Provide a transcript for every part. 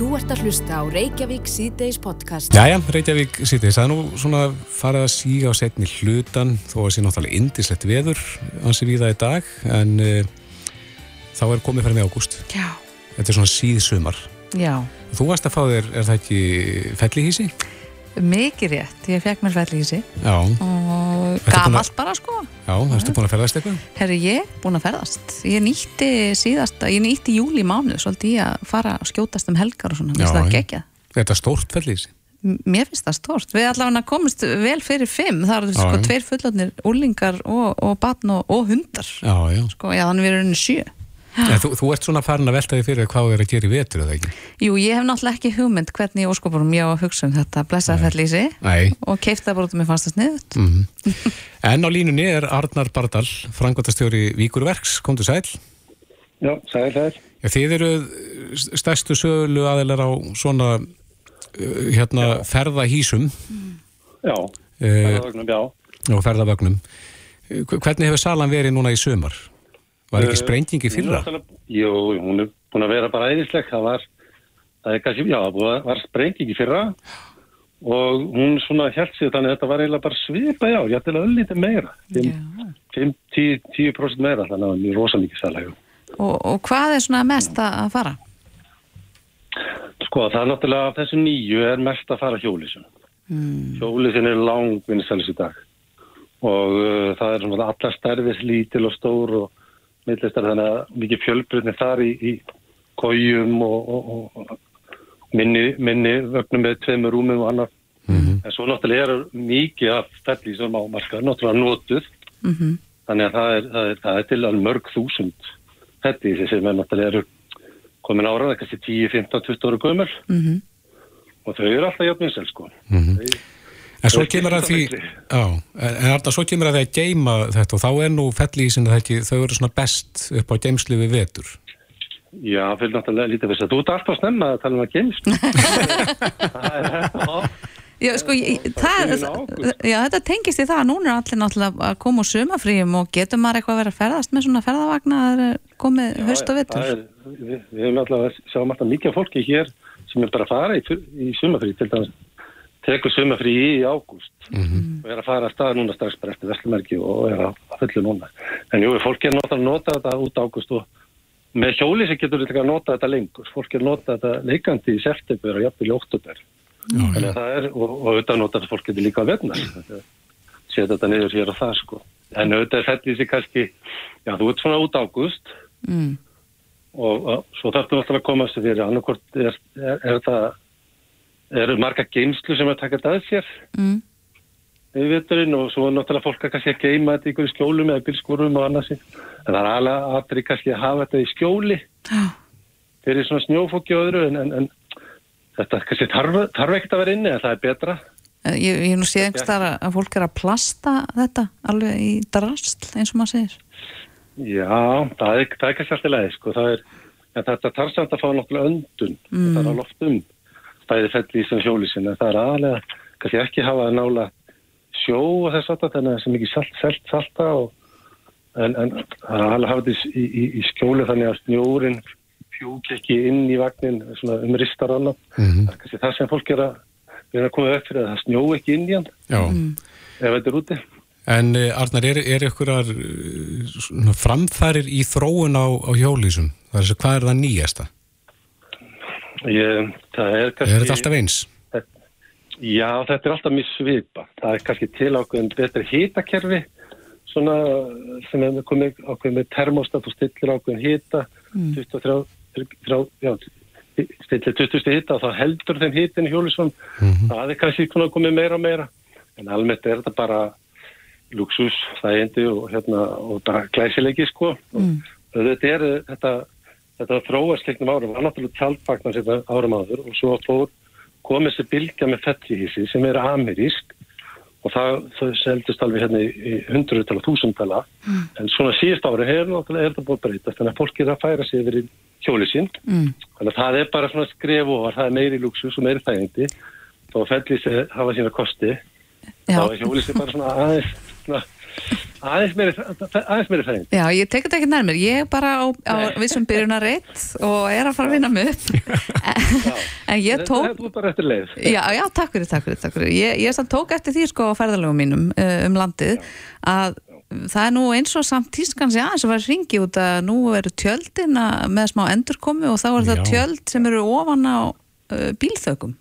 Þú ert að hlusta á Reykjavík síðdeis podcast. Jæja, Reykjavík síðdeis. Það er nú svona farið að síga á setni hlutan þó að það sé náttúrulega indislegt veður ansi við það í dag en uh, þá er komið fyrir með ágúst. Já. Þetta er svona síðsumar. Já. Þú varst að fá þér, er það ekki fellihísi? Mikið rétt, ég fekk mér fellihísi. Já. Og búin gamalt bara sko. Já, erstu búin að ferðast eitthvað? Herru, ég er búin að ferðast. Ég nýtti síðasta, ég nýtti júli mánuð svolítið í að fara að skjótast um helgar og svona. Mér finnst það já. geggjað. Þetta er stórt. M- Mér finnst það stort. Við allavega komumst vel fyrir fimm. Það eru sko tveir fullotnir úlingar og, og batn og, og hundar. Já, já. Sko, já, þannig við erum sjö. En þú, þú ert svona farin að velta því fyrir þér hvað þú er að gera í vetur, eða ekki? Jú, ég hef náttúrulega ekki hugmynd hvernig í óskopurum ég á að hugsa um þetta Nei. og keifta bara út um mér fannst það sniðut. Mm En á línunni er Arnar Bardal, frangværtastjóri Víkurverks, komdu sæl. Já, sæl. Já, þið eru stærstu sögulu aðeinar á svona uh, hérna ferðahísum Já, uh, ferðavögnum, já. og ferðavögnum. Uh, Hvernig hefur salan verið núna í sömar? Var ekki Eh, sprenging í Hún fyrra? Jú, hún er búin að vera bara æðisleg. Það var, það er kannski, já, það var sprenging í fyrra og hún svona held sig þannig að þetta var eiginlega bara svipa, já, ég ætti að öllítið meira. 5-10% meira, þannig að það var mjög rosa mikið salægum. Og, og hvað er svona mest að fara? Sko, það er náttúrulega af þessu nýju er mest að fara hjólisum. Mm. Hjólisin er langvinnsælis í dag og uh, það er svona allar stærðis lítil og stór og millistar þannig að mikið fjölbreytni þar í, í kójum og, og, og minni, minni vögnum með tveimur rúmum og annar. Mhm. En svo náttúrulega er mikið af felli sem á marka, náttúrulega notuð, Mm þannig að það er, það er, það er til alveg mörg þúsund felli sem er náttúrulega komin ára, það er kannski 10, 15, 20 ára gömur -hmm. og þau eru alltaf jafninsel sko. Mhm. Þau- En svo kemur að því, já, en Arnar, svo kemur að því að geima þetta og þá er nú fellihísin það ekki, þau eru svona best upp á geimslu við vetur. Já, fyrir náttúrulega lítið þess að þú ert alltaf snemma að tala um að gemst. það er þetta. Já, sko, ég, það, á já, þetta tengist í það að núna er allir náttúrulega að koma úr sumafríum og getur maður eitthvað að vera að ferðast með svona ferðavagna að það er komið haust og vetur. Er, við, við höfum alltaf að sjá alltaf mikið fólki hér sem er bara að fara í, í sumafrí til dæmis tekur sumafrí í ágúst Mhm. og er að fara að staða núna strax bara eftir Veslumerki og er að að fullu núna. En jú, fólk er náttúrulega að nota þetta út ágúst og með hjóli sem getur þetta að nota þetta lengur. Fólk er að nota þetta leikandi í september og jafnvel í oktober. Að er, og, og auðvitað nota þetta fólk getur líka að verna. Setja þetta niður hér og það, sko. En auðvitað er þetta í sig kannski, já, þú ert svona út ágúst Mm. og, og svo þarftu náttúrulega að koma þessu fyrir annarkort er, er, er það eru marga geimslu sem að taka þetta að sér Mm. í veturinn og svo er náttúrulega fólk að kannski að geima þetta í ykkur skjólum eða bílskúrum og annars en það er alveg aðri kannski að hafa þetta í skjóli Já. fyrir svona snjófóki og öðru en, en, en þetta kannski þarf, þarf ekkert að vera inni en það er betra Eh, Ég, ég hef nú séð einhvers þar að fólk er að plasta þetta alveg í drasl eins og maður segir. Já, það er, það er kannski alltaf leið sko. það er, en þetta þarf samt að fá náttúrulega öndun Mm. það er á loftum bæði fell í sem hjólisin en það er aðlega kannski ekki hafa að nála sjó og þess að þannig að það er sem ekki salt, salt, salta og, en, en það er aðlega hafa þetta í, í, í skjóli þannig að snjórin fjúk ekki inn í vagnin svona um ristar annað Mhm. það er það sem fólk er að erum að koma upp fyrir að það snjó ekki inn í hann Já, ef þetta er úti en uh, Arnar, er, er ykkur uh, framfærir í þróun á, á hjólísum? Er hvað er það nýjasta? Ég, það er kannski Er þetta alltaf eins? Já, þetta er alltaf mjög svipa. Það er kannski til ákveðin betri hitakerfi svona sem er komið ákveðin með termostat og stillir ákveðin hita Mm. 23, þrjá- já, stillir 20 hita og þá heldur þeim hitin í hjólisvann. Mhm. Það er kannski komið meira og meira. En almennt er þetta bara luxus, þægindi og, hérna, og glæsileiki sko. Mm. Og þetta er þetta, þetta þróast gegnum árum. Það var náttúrulega tjaldfagnar þetta árum áður og svo fór komið sér bylgja með fellihísi sem er amerísk og það, þau seldist alveg hérna í, hundruðtala, þúsundtala en svona síðust ári hefur náttúrulega er þetta búið breytast þannig að fólk er að færa sig yfir í hjóli sín Mm. þannig að það er bara svona skref og það er meiri luxus og meiri þægindi að fellihísi hafa sína kosti Já. þá er hjóli sér bara svona aðeins svona, aðeins meiri, fæðin. Já, ég tek þetta ekki nærmir, ég er bara á, á vissum byrjunar reitt og er að fara að vinna mig upp en ég tók Það er bara eftir leið. Já, já, takk fyrir, takk fyrir, takk fyrir. Ég, ég samt tók eftir því sko á ferðalögum mínum uh, um landið að það er nú eins og samt tískan sé aðeins að vera hringi út að nú eru tjöldin að- með smá endurkomi og þá er það Já. tjöld sem eru ofan á uh, bílþökum.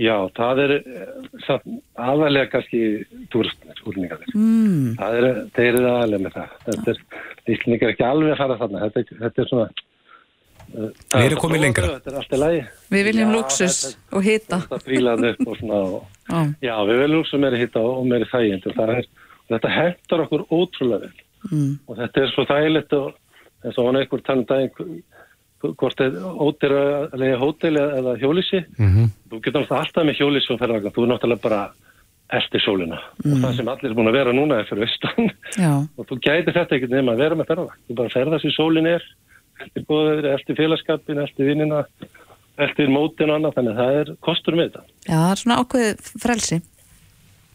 Já, það er eh, aðalega kannski túristnir, úrningarnir. Mm. Það er, þeir eru aðalega með það. Þetta er, Íslandingar er ekki alveg að fara þarna. Þetta, er- þetta er svona... uh, Við erum er komið lengra. Þetta er allt í lagi. Við viljum þetta- og hita. Þetta prílaði upp og svona... Og, Já. já, við viljum luxus meiri hitta og meiri þægind. og það er- Þetta hentar okkur ótrúlega vel. Mm. Og þetta er svo þægilegt og eins og hann einhver tann daginn hvort er ódýra að lega hótel eða hjólísi. Mhm. Þú getur náttúrulega alltaf með hjólísi og ferðarvagn. Þú er náttúrulega bara eftir sólina. Og það sem allir er búin að vera núna er fyrir austan. Já, og þú gæti þetta ekkert nema að vera með ferðarvagn. Þú bara ferðast í sólin er, eftir góðaður, eftir félagskapin, eftir vinnina, eftir mótin og annað. Þannig að það er kostur með þetta. já, það er svona ákveðið frelsi.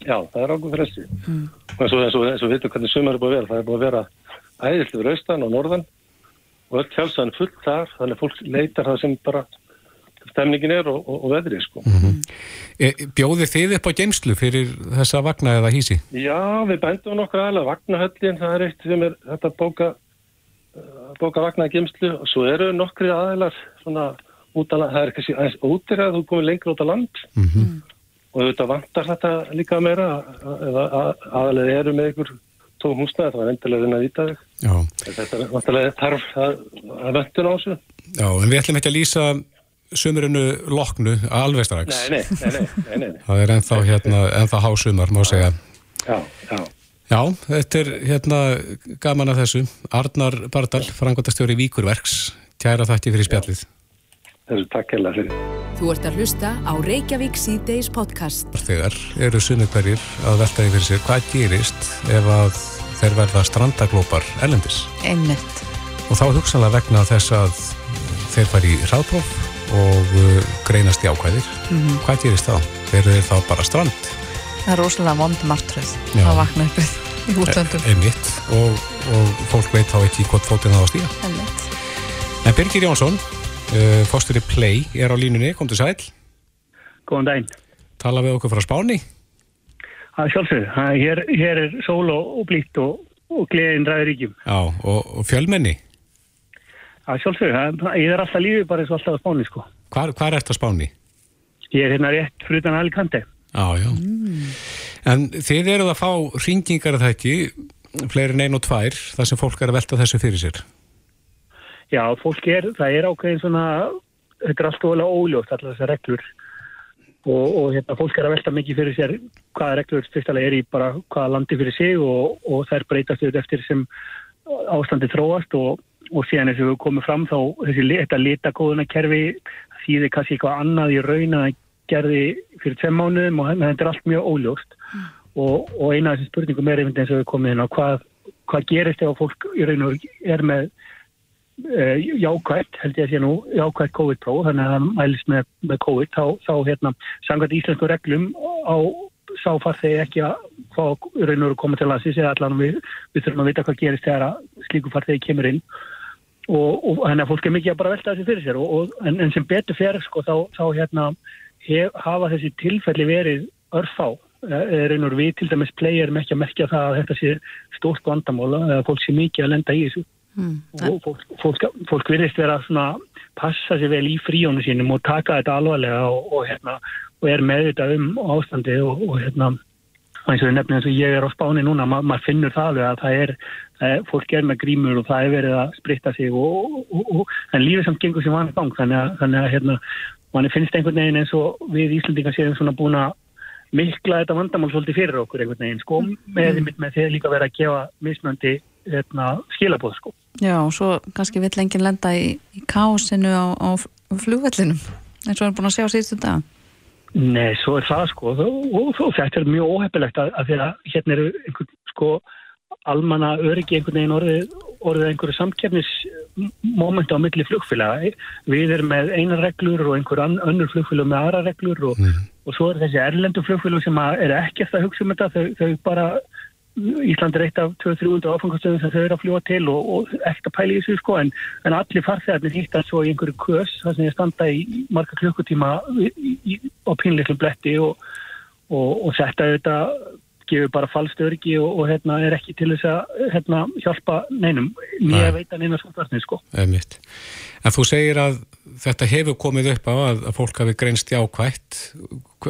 Já, það er ákveð frelsi. Mm. Og eins og, við veitum hvernig sumar er búið að vera. Það er búið að vera æðislega austan og norðan og öll fjálsaðan full þar. Þannig að fólk leitar það sem bara stemningin er og, og, og veðrið sko. E, Bjóðið þið upp á geimslu fyrir þessa vagna eða hísi? Já, við bændum nokkur aðlega vagnahöllin, það er eitt sem er þetta bóka, uh, bóka vagnaði gemslu og svo eru nokkri aðeinar svona út að það er kannski aðeins útir að þú komið lengra út á land Mhm. og þetta vantar þetta líka meira aðeinar eru með ykkur tóm húsnaði, það var endilega að vita þig. Já. Þetta er vantarlega þarf að, vöntun á þessu. Já, en við ætlum ekki að lýsa sömurinu loknu alveg strax. Nei, nei, nei, nei, nei, nei. Það er ennþá, hérna, ennþá hásumar, má segja. Já, já. Já, þetta er hérna gaman að þessu. Arnar Bardal, frangotastjóri Víkurverks, kæra þætti fyrir spjallið. Þessu takk hella fyrir. Þú ert að hlusta á Reykjavík C-Days podcast. Þegar eru sunni hverjir að velta fyrir sér hvað gerist ef að þeir verða strandaglópar ellendis. Einmitt. Og þá hugsanlega vegna þess að þeir fari í hraðpróf og uh, greinast í ákvæðir. Hvað gerist þá? Þeir eru þá bara strand, Það er rosalega vond martröð að vakna upp í útlöndum. einmitt, og, og fólk veit þá ekki hvort fótinn það á stíða. Einmitt. En Birgir Jónsson, uh, fórstöri Play, er á línunni, kom til sæl, Góðan daginn. tala við okkur frá Spáni. Það er sjálfsögðu. Það- Hér, hér er sól og, og blíkt og, og gleðin ræður ríkjum. Já, og, og fjölmenni, Það er sjálfsögðu. Það- Ég er alltaf lífið bara eins og alltaf á spáni, sko. hvar, hvar ert á Spáni? Ég er hérna rétt fyrir utan Alicante. Já, já. En þið eruð að fá ringingar að það ekki, fleiri en ein og tvær, þar sem fólk er að velta þessu fyrir sér. Já, fólk er, það er ákveðin svona, þetta er alltaf alveg óljótt, allar þessar reglur. Og, og hérna, fólk er að velta mikið fyrir sér hvaða reglur fyrstulega er í bara hvaða landi fyrir sig og, og þær breytast auðvitað eftir sem ástandi þróast og, og síðan eins og við komum fram þá þessi, þetta litakóðuna kerfi þýðir kannski eitthvað annað í raun að gerði fyrir tveim mánuðum og þetta er allt mjög óljóst og, og eina af þessum spurningum er einmitt eins og við komum inn á hvað, hvað gerist ef fólk í raun og er með uh, jákvætt, held ég að sé nú, jákvætt COVID-próf, þannig að það mælist með, með COVID, þá, þá hérna, samkvæmt íslensku reglum á sá farþegi ekki að í raun og veru koma til landsins eða allan við, við þurfum að vita hvað gerist þegar slíku farþegi kemur inn. Og, og þannig að fólk er mikið að bara velta þessi fyrir sér og, og, en, en sem betur fer sko þá, þá hérna hef, hafa þessi tilfelli verið örfá. Er einhver við til dæmis playerum ekki að merkja það að þetta sé stórt vandamóla eða fólk sé mikið að lenda í þessu Mm. og fólk, fólk, fólk virðist vera svona passa sér vel í fríónu sínum og taka þetta alvarlega og, og, hérna, og er meðvitað um ástandi og, og hérna eins og nefnum eins og ég er á spáni núna ma maður finnur það alveg að það er, það er fólk er með grímur og það er verið að spritta sig og, og, en lífið samt gengur sem vanið gang þannig að, þannig að hérna, manni finnst einhvern veginn eins og við Íslandingar séum svona búin að mikla þetta vandamál svolítið fyrir okkur einhvern veginn sko með, með, með þeir líka verið að gefa mismöndi hérna, skilabóð sko Já, og svo kannski vill enginn lenda í, í káosinu á, á flugvellinum eins og við erum búin að sjá síðustu dag. Nei, svo er það sko og, þetta er mjög óheppilegt að, að því að hérna eru einhvern sko almanna öryggi einhvern veginn orðið, orðið einhverju samkeppnismomenti á milli flugfélaga. Við erum með einar reglur og einhver önnur flugfélag með aðra reglur og, og svo er þessi erlendu flugfélag sem að er ekkert að hugsa um þetta, þau, þau bara Ísland er eitt af 200-300 áfangastöðum sem þau eru að fljúa til og, og ekkert að pæla í þessu sko en, en allir farþegarnir hýttar svo í einhverju kös þar sem ég standa í marga klukkutíma á pinleiklum bletti og, og, og þetta auðvitað gefur bara falskt örgi og hérna er ekki til þess að hérna hjálpa neinum nýja veita neina svolítið sko. Einmitt. En þú segir að þetta hefur komið upp á að, að fólk hafi greinst jákvægt.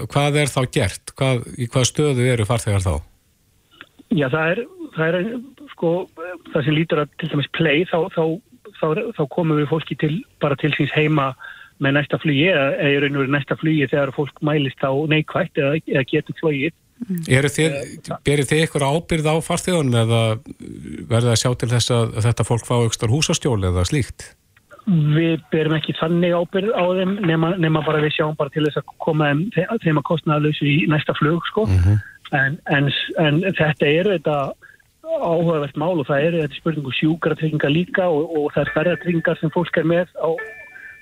Hvað er þá gert? Hvað, í hvað stöðu eru farþegar þá? Já, það er, það er sko, það sem lítur að til dæmis play, þá, þá, þá, þá komum við fólki til, bara til síns heima með næsta flugi eða er verið næsta flugi þegar fólk mælist á neikvægt eða, eða getur flogið. Mm. Berir þið ykkur ábyrð á farþjóðunum eða verður það að sjá til þess að þetta fólk fá aukstar húsastjól eða slíkt? Við berum ekki þannig ábyrð á þeim nema, nema bara við sjáum bara til þess að koma þeim, þeim að kostnaðalösu í næsta flug sko. Mm -hmm. En, en, en þetta eru þetta áhugavert mál og það eru þetta spurningu sjúkratrygginga líka og, og það er ferðartryggingar sem fólk er með á,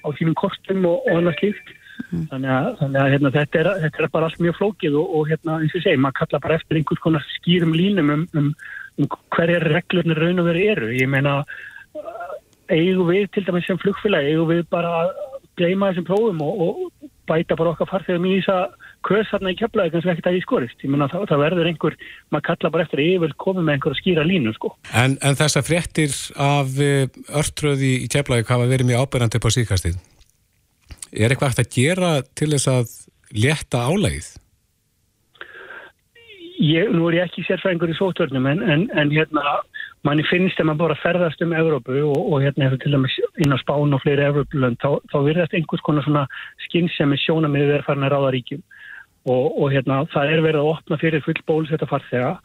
á sínum kostum og, og annað slíkt. Mm. Þannig að, þannig að hérna, þetta, er, þetta er bara allt mjög flókið og, og hérna eins og segi, maður kalla bara eftir einhvers konar skýrum línum um, um, um hverjar reglurnir raun og veri eru. Ég meina, eigum við til dæmis sem flugfélagi, eigum við bara að gleyma þessum prófum og bæta bara okkar farþegum í þess að kös þarna í keflaði kannski ekkert að því skorist. Ég menna það, það verður einhver, maður kalla bara eftir ég vil koma með einhver að skýra línu sko. En, en þessa fréttir af örtröði í keflaði hafa verið mjög ábyrgandi på síkastið er eitthvað eftir að gera til þess að leta álægið? Ég, nú er ég ekki sérfræðingur í sótörnum en, en, en hérna manni finnst að maður bara ferðast um Evrópu og, og hérna hefur til dæmis inn á Spán og fleiri Evrópulönd þá, þá virðast einhvers konar svona skinnsemi sjónamiðu verið farin að ráða ríkjum. Og, og hérna það er verið að opna fyrir full bólusetta farþega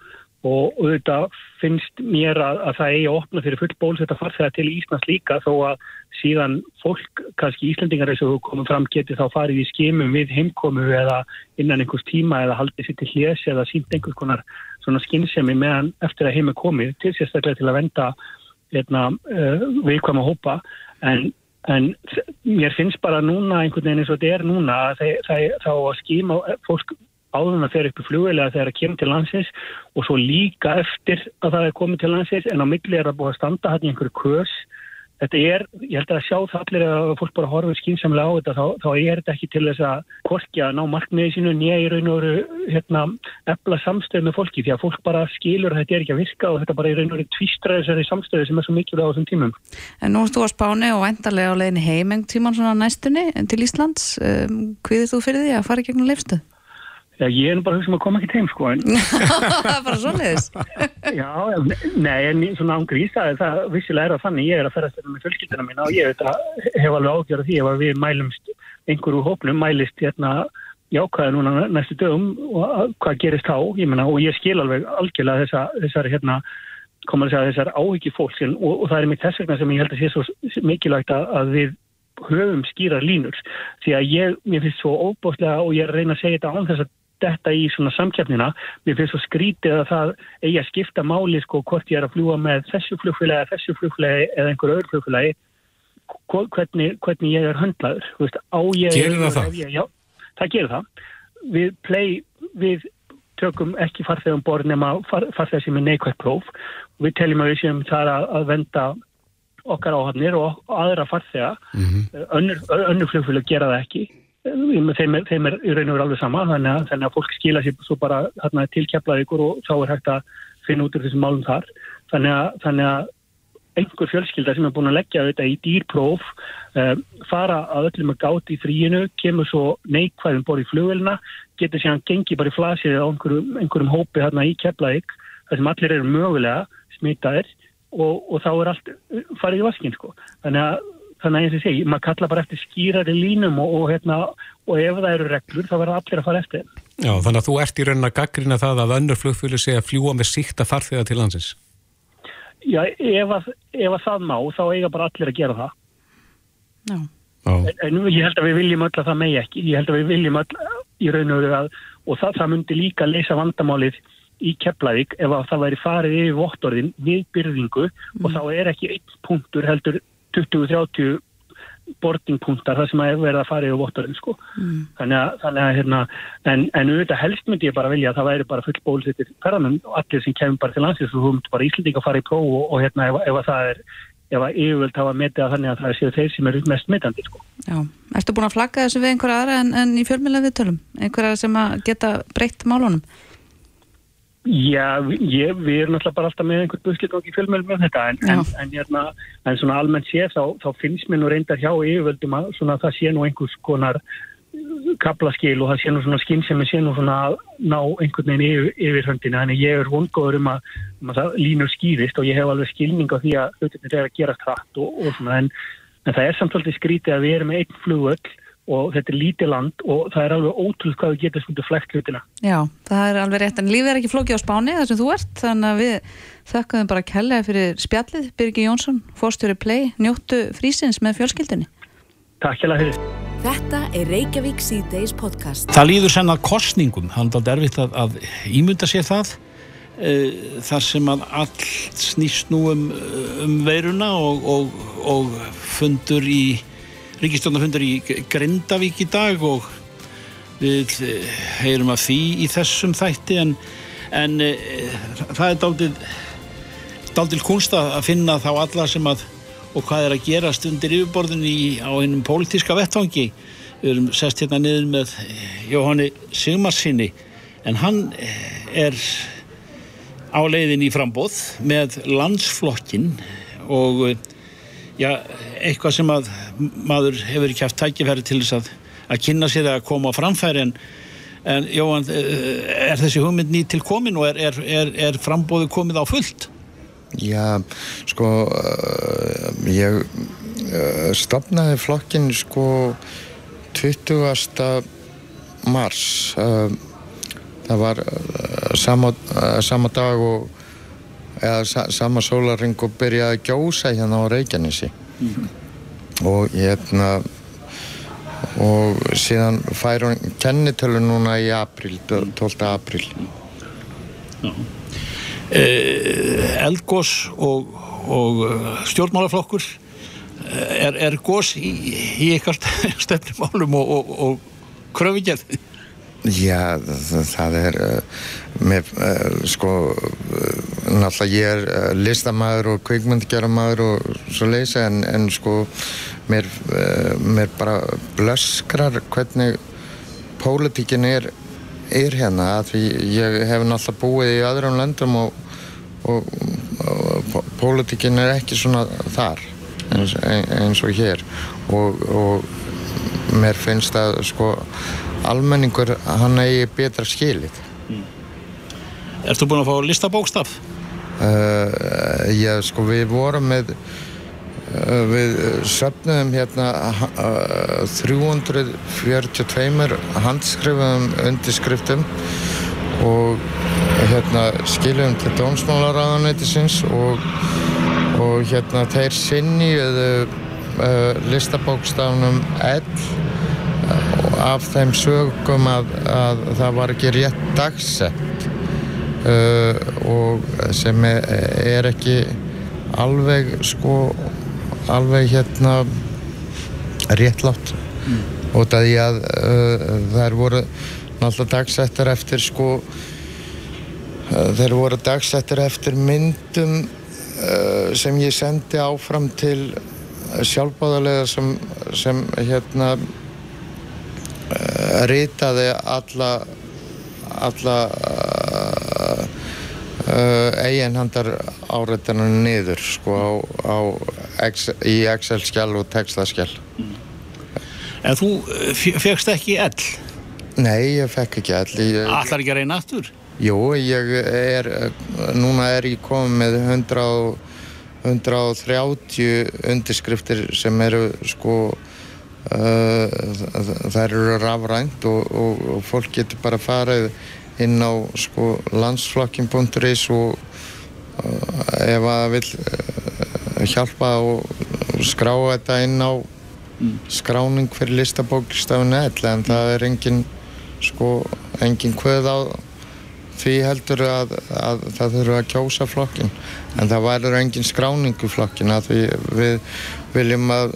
og auðvitað finnst mér að, að það eigi að opna fyrir full bólusetta farþega til Íslands líka þó að síðan fólk, kannski Íslandingar eins og komum fram geti þá farið í skimum við heimkomu eða innan einhvers tíma eða haldið sér til hljés eða sínt einhvers konar svona skinnsemi meðan eftir að heimi komið til sérstaklega til að venda hérna, uh, viðkvæma hópa. En En mér finnst bara núna einhvern veginn eins og þetta er núna þá að skýma fólk áðurna þegar upp í fljóðilega þegar það kemur til landsins og svo líka eftir að það er komið til landsins en á milli er það búið að standa hann í einhverju kös þetta er, ég held að sjá það allir að fólk bara horfið skýnsamlega á þetta þá, þá er þetta ekki til þess að korkja ná markmiði sínu nýja í raun og veru hérna, efla samstöð með fólki því að fólk bara skilur að þetta er ekki að virka og þetta bara í raun og veru tvístraði þessari samstöðu sem er svo mikilvæg á þessum tímum En nú erst þú að spáni og endarlega á leginni heimeng tíman svona næstunni til Íslands um, hviðið þú fyrir því að fara gegnum leifstöð? Já, ég er bara að hugsa um að koma ekki heim sko en... Það er bara svo leiðis Já, nei, en svona ángrís það vissilega er að þannig, ég er að ferast þetta með fjölskyldina mína og ég veit að hef alveg ágjörð því að við mælumst einhverju hópnum, mælist hérna jákvæða núna næstu dögum og hvað gerist þá, ég menna, og ég skil alveg algjörlega þessar, þessar hérna komur að segja þessar áhyggi fólksinn og, og það er mitt þess vegna sem ég held að sé svo mikilvægt að við höfum skýrar línur. Því að ég, mér finnst svo óbúslega og ég reyna að segja þetta án þess að þetta í svona samkjafnina, mér finnst svo skrítið að það eigi að skipta máli sko hvort ég er að fljúa með þessu flugfélagi þessu flugfélagi eða einhver öðru flugfélagi hvernig, hvernig ég er höndlaður. Veist, Gerir það það? Ég, já, það gerir það. Við play, við tökum ekki farþegum borð nema far, farþeg sem er neikvægt próf. Og við teljum að við séum þar að, að venda okkar áhafnir og aðra farþega. Mm -hmm. önnur, önnur flugfélag gera það ekki þeim er, þeim er í raun og veru alveg sama þannig að, þannig að fólk skila sér svo bara hérna, tilkjaplaði ykkur og þá er hægt að finna út úr þessum málum þar þannig að, þannig að einhver fjölskylda sem er búin að leggja þetta í dýrpróf uh, fara að öllum að gáti í fríinu, kemur svo neikvæðum bor í flugvelina, getur sér að gengi bara í flasið á einhverjum, einhverjum hópi hérna í keflaðik, þar sem allir eru mögulega smitaðir og, og þá er allt farið í vaskin sko. Þannig að þannig að eins og segi, maður kalla bara eftir skýrari línum og, og, hérna, og ef það eru reglur þá verður allir að fara eftir. Já, þannig að þú ert í raunin að gaggrina það að önnur flugfjölu sé að fljúa með síkta farþega til landsins? Já, ef að, ef að það má þá eiga bara allir að gera það. Já. En, en ég held að við viljum öll að það megi ekki. Ég held að við viljum öll í raun og að og það, það myndi líka leysa vandamálið í Keflavík ef að það væri farið yfir vottorðin við byrðingu mm. og þá er ekki einn punktur heldur 20-30 boardingpuntar þar sem að verða að fara í vottarinn sko. Mm. Þannig að, þannig að hérna, en, en auðvitað helst myndi ég bara vilja að það væri bara full bólusettir ferðanum og allir sem kemur bara til landsins og þú myndi bara Íslandík að fara í próf og, og hérna ef, ef að það er, ef að yfirvöld hafa metið að þannig að það séu þeir sem eru mest metandi sko. Já, erstu búin að flagga þessu við einhverja aðra en, en í fjölmjöla viðtölum? Einhverja sem að geta breytt málunum? Já, ég, við erum alltaf bara alltaf með einhvern og ekki fjölmjöl með þetta en, en, en, hérna, en svona almennt sé þá, þá finnst mér nú reyndar hjá yfirvöldum að svona, það sé nú einhvers konar kaplaskil og það sé nú svona skinn sem sé nú svona að ná einhvern veginn yfir, yfir höndina. En ég er vongóður um að, um að það línur skýrist og ég hef alveg skilning á því að hlutinir er að gera trætt og, og svona en það er samt svolítið skrítið að við erum með einn flugöll og þetta er lítið land og það er alveg ótrúð hvað við getum svona flekt hlutina. Já, það er alveg rétt en lífið er ekki flókið á spáni þar sem þú ert þannig að við þakkaðum bara kellaði fyrir spjallið, Birgir Jónsson fórstjóri Play, njóttu frísins með fjölskyldunni. Takk hjá fyrir. Þetta er Reykjavík C-Days podcast. Það líður senna kostningum, hann er erfitt að, að ímynda sér það e, þar sem að allt snýst nú um, um veiruna og, og, og fundur í ríkistjónarfundur í Grindavík í dag og við eh, heyrum að því í þessum þætti en, en e, það er daldið daldið kunst að finna þá alla sem að og hvað er að gerast undir yfirborðin í, á einum pólitíska vettvangi. Við erum sest hérna niður með Jóhanni Sigmarsinni en hann er á leiðin í frambóð með landsflokkin og já, eitthvað sem að maður hefur ekki haft tækifæri til þess að, að kynna sér að koma á framfæri en, en Jóhann, eh, er þessi hugmynd nýtt til komin og er, er, er, frambóðu komið á fullt? Já, sko uh, ég uh, stopnaði flokkin sko 20. mars það var sama, sama dag og eða sa, sama sólaring og byrjaði að gjósa hérna á Reykjanesi mm -hmm. og hérna og síðan fær hún kennitölu núna í april 12. april eh, Eldgós og, og eh, stjórnmálaflokkur eh, er, er gós í, í eitthvað stefnumálum og, og, og kröfingjað Já, það er uh, með, uh, sko uh, náttúrulega ég er listamæður og kveikmyndgerðamæður og svo leysa en, en sko mér, mér bara blöskrar hvernig pólitíkin er, er hérna að því ég hef náttúrulega búið í öðrum löndum og, og, og pólitíkin er ekki svona þar eins, eins og hér. Og, og mér finnst að sko almenningur hann eigi betra skilið mm. Erstu búin að fá listabókstaf? Uh, já, sko við vorum með uh, við söfnum hérna uh, 342 handskrifum undirskriftum og hérna skiljum til dómsmálaráðanætisins og, og hérna þeir sinniðu uh, listabókstafnum L af þeim sögum að, að það var ekki rétt dagsett uh, og sem er, er ekki alveg sko alveg hérna réttlátt mm. og það er að uh, þær voru náttúrulega dagsettar eftir sko uh, þeir voru dagsettar eftir myndum uh, sem ég sendi áfram til sjálfbáðarlega sem, sem hérna ritaði alla alla uh, uh, eiginhandar áreitunum niður sko á, á Excel, í Excel-skjál og textaskjál mm. En þú fegst ekki ell? Nei, ég fekk ekki ell Allar ekki að reyna aftur? Jú, ég er núna er ég komið með 100 130 undirskriftir sem eru sko Eh, það eru rafrænt og, og, og fólk getur bara farið inn á sko, landsflokkin.is og uh, ef það vil uh, hjálpa og skrá þetta inn á mm. skráning fyrir listabókstafinu en það er engin sko, engin hvöð á því heldur að, að það þurfa að kjósa flokkin en það værið engin skráningu flokkin að við, við viljum að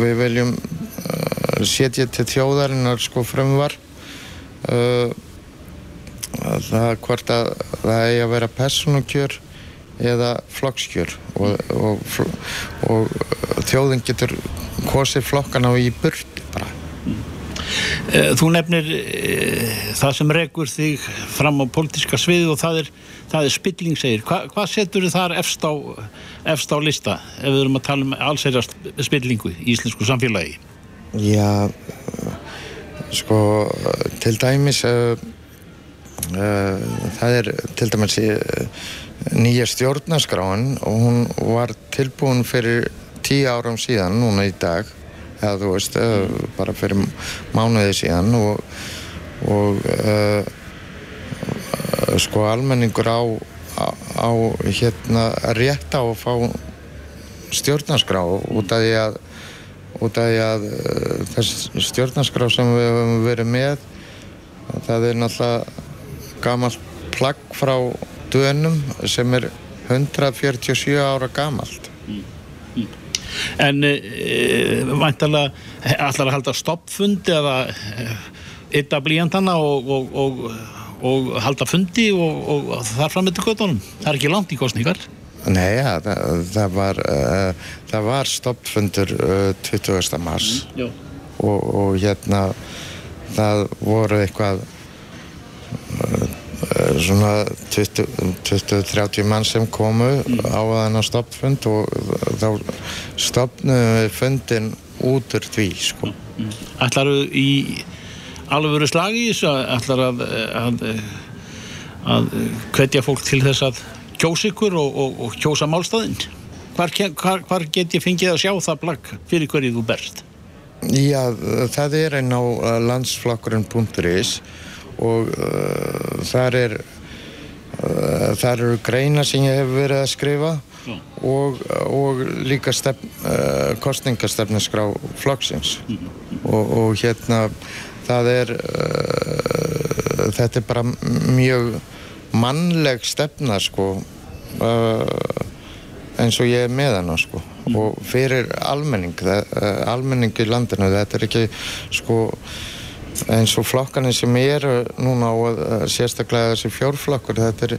við viljum setja til þjóðarinnar sko frumvar uh, það hvort að það eigi að vera personukjör eða flokkskjör og, og, fl- og þjóðin getur kosið flokkana í burt bara. Eh, Þú nefnir e, það sem rekur þig fram á pólitíska sviði og það er, það er spilling segir. Hva, hvað setur þið þar efst á, efst á lista ef við erum að tala um allsherjast spillingu í íslensku samfélagi? Já, sko, til dæmis, uh, uh, það er til dæmis uh, nýja stjórnaskráin og hún var tilbúin fyrir tíu árum síðan, núna í dag, eða þú veist, uh, bara fyrir mánuði síðan og, og sko almenningur á, á, á hérna rétt á að fá stjórnarskrá út af því að út af því að uh, þess stjórnarskrá sem við höfum verið með það er náttúrulega gamalt plagg frá dönum sem er 147 ára gamalt En e, væntalega allar að halda stoppfundi eða ytta blíjandana og, og, og, og halda fundi og, þar fram með til göttunum. Það er ekki langt í kostningar. Nei, ja, það, það var uh, var stoppfundur uh, 20. mars Já. og, og hérna það voru eitthvað uh, svona 20-30 mann sem komu á þennan stoppfund og þá stopnum við fundin út úr því sko. Ætlar í alvöru slagi þessu ætlar að, að, að hvetja fólk til þess að kjósa ykkur og, og, og kjósa málstæðin? Hvar, hvar, hvar get ég fengið að sjá það plagg fyrir hverju þú berst? Já, það er einn á uh, landsflokkurinn.is og uh, þar er uh, þar eru greina sem ég hef verið að skrifa og, og líka stefn, uh, kostningastefniskrá flokksins og, og hérna það er uh, þetta er bara mjög mannleg stefna sko uh, eins og ég er með hana sko. Og fyrir almenning það, uh, almenning í landinu þetta er ekki sko eins og flokkanir sem eru núna og uh, sérstaklega þessi fjórflokkur þetta er,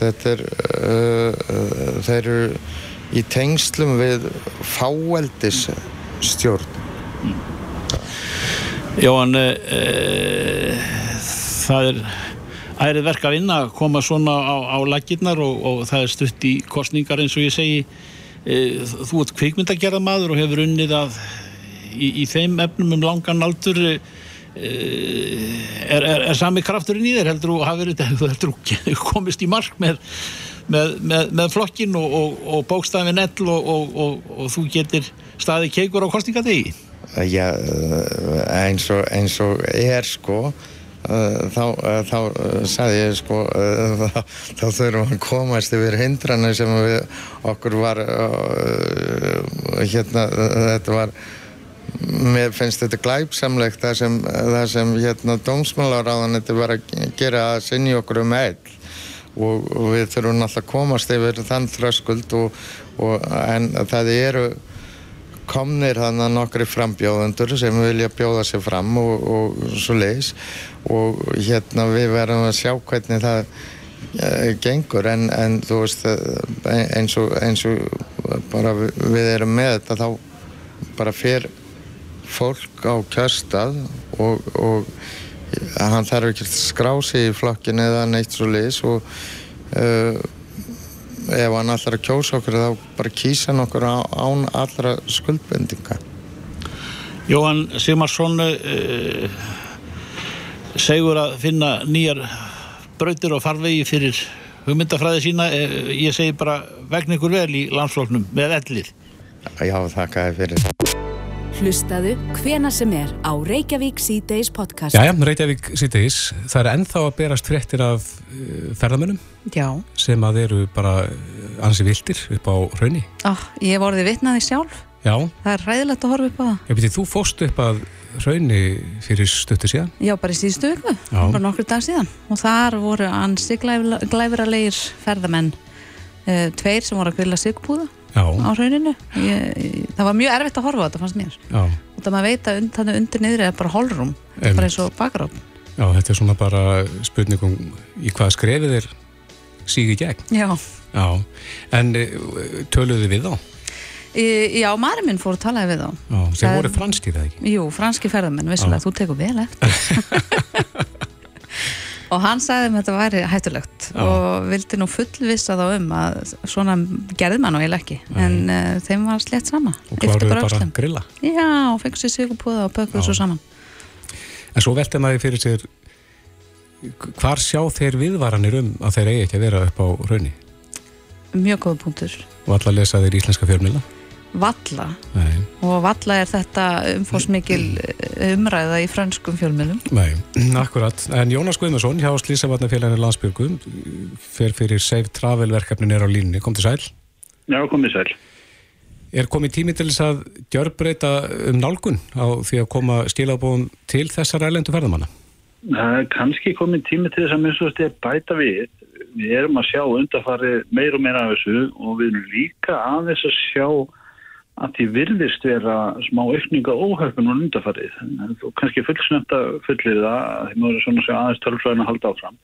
þetta er uh, uh, þeir eru í tengslum við fáeldis stjórn Jóhann, e, það er ærið verk að vinna að koma svona á, á laggirnar og, og það er stutt í kostningar eins og ég segi. E, þú ert kvikmyndagerðamaður og hefur unnið að í, í þeim efnum um langan aldur e, er, er, er sami krafturinn í þér heldur þú hafi verið heldur þú komist í mark með með, með, með flokkin og, og, og bókstafin ell og, og, og þú getur staði keikur á kostningadegi Já, eins og, eins og er sko þá, uh, þá uh, sagði ég sko þá, þá þurfum við að komast yfir hindrana sem við, okkur var hérna þetta var mér finnst þetta glæpsamlegt það sem, það sem hérna dómsmálaráðan þetta var að gera að sinni okkur um eil og, og við þurfum alltaf að komast yfir þann þröskuld og, og, en það eru komnir þannig nokkri frambjóðendur sem vilja bjóða sig fram og, og svo leiðis. Og hérna við verðum að sjá hvernig það uh, gengur. En, en þú veist eh, eins og, eins og bara við, erum með þetta þá bara fer fólk á kjörstað og, og hann þarf ekki að skrá sig í flokkin eða neitt svo leiðis. Og uh, ef hann allar að kjósa okkur þá bara kýsa hann okkur án allra skuldbendinga Jóhann Sigmarsson uh, segur að finna nýjar brautir og farvegi fyrir hugmyndafræði sína. Uh, ég segi bara vegna ykkur vel í landsfloknum með ellið. Já, þakka þér fyrir Hlustaðu hvena sem er á Reykjavík C-Days podcast. Jæja, Reykjavík síðdeis, það er ennþá að berast fréttir af uh, ferðamönnum Já, sem að eru bara uh, ansi viltir upp á raunni. ah, ég hef orðið vitnaði sjálf Já, Það er ræðilegt að horfa upp á það ég beti, þú fóst upp að raunni fyrir stuttu síðan. Já, bara í síðustu viku, Já. bara nokkur dag síðan og þar voru ansi glæfra- glæfralegir ferðamenn tveir sem voru að grilla sigpúða á rauninu það var mjög erfitt að horfa á þetta fannst mér. Já, og það maður veit að und, þannig undir niðri er bara holrum bara eins og bakarofn já, þetta er svona bara spurningum í hvað skrefið er sígi gegn. já, Já, en eh, töluðu við þá? Í- já maðurinn minn fór að tala við þá. Já, þeir Það- voru franskir eða ekki? Jú, franski ferðamenn, vissulega, þú tekur vel eftir og hann sagði um að þetta væri hættulegt Já. og vildi nú fullvissa þá um að svona gerði maður nú eiginlega ekki. En uh, þeim var slett sama. Og Ypptu kláruðu bara að grilla? Já, og fengur sér sigurpúða og bökuðu svo saman. En svo velti maður fyrir sér hvar sjá þeir viðvaranir um að þeir eigi ekki að vera upp á raunni Mjög góða punktur. Og alla lesa þeir íslenska fjörmila Valla, Nei, og Valla er þetta umfósmikil umræða í franskum fjölmjölum nei, akkurat en Jónas Guðmarsson hjá Slísavatnafélaginu landsbyrgum fer fyrir Save Travel verkefnin er á línni, kom til sæl Já, komið sæl. Er komið tími til þess að gjörbreyta um nálgun á því að koma skilabóðum til þessar ælendu ferðamanna? Það er kannski komið tími til þess að minnst veist ég bæta við. Við erum að sjá undarfari meir og meira af þessu og við erum líka aðeins að sjá að því virðist vera smá aukninga óhörfun og undarfarið. En Þú kannski fullsnögt að fullir það, því maður er svona að sjá aðeins tölfræðin að halda áfram.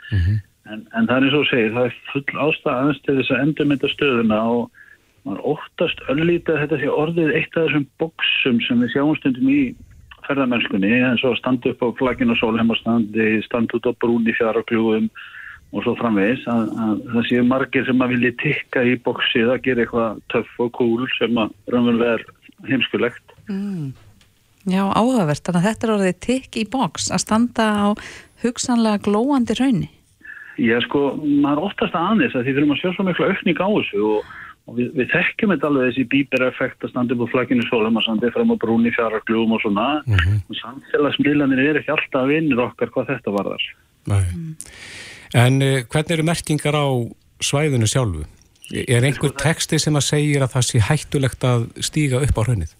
en, en það er eins og segir, það er full ástæð aðeins til þess að endurmynda stöðuna og maður óttast öllítið þetta sé orðið eitt af þessum boksum sem við sjáum stundum í ferðamennskunni eins og standa upp á flagginu og sólheimastandi, standa út á brúni fjaraglugum og svo framvegis að, að það séu margir sem að vilja tikka í boksið að gera eitthvað töff og cool sem að raunverulega er heimskulegt. mm. Já, áhugavert, þannig að þetta er orðið tikk í box að standa á hugsanlega glóandi raunni Já, sko, maður óttast aðeins að því þurfum að sjá svo mikla aukning á þessu og, og við, við þekkjum þetta alveg þessi bíbereffekt að standa upp á flagginu sólum og standa fram á brúni fjaraglugum og svona og samfélagsmiðlanir er ekki alltaf vinnir okkar hvað þetta varðar. Nei. En uh, hvernig eru merkingar á svæðinu sjálfu? Er einhver texti sem að segir að það sé hættulegt að stíga upp á raunnið?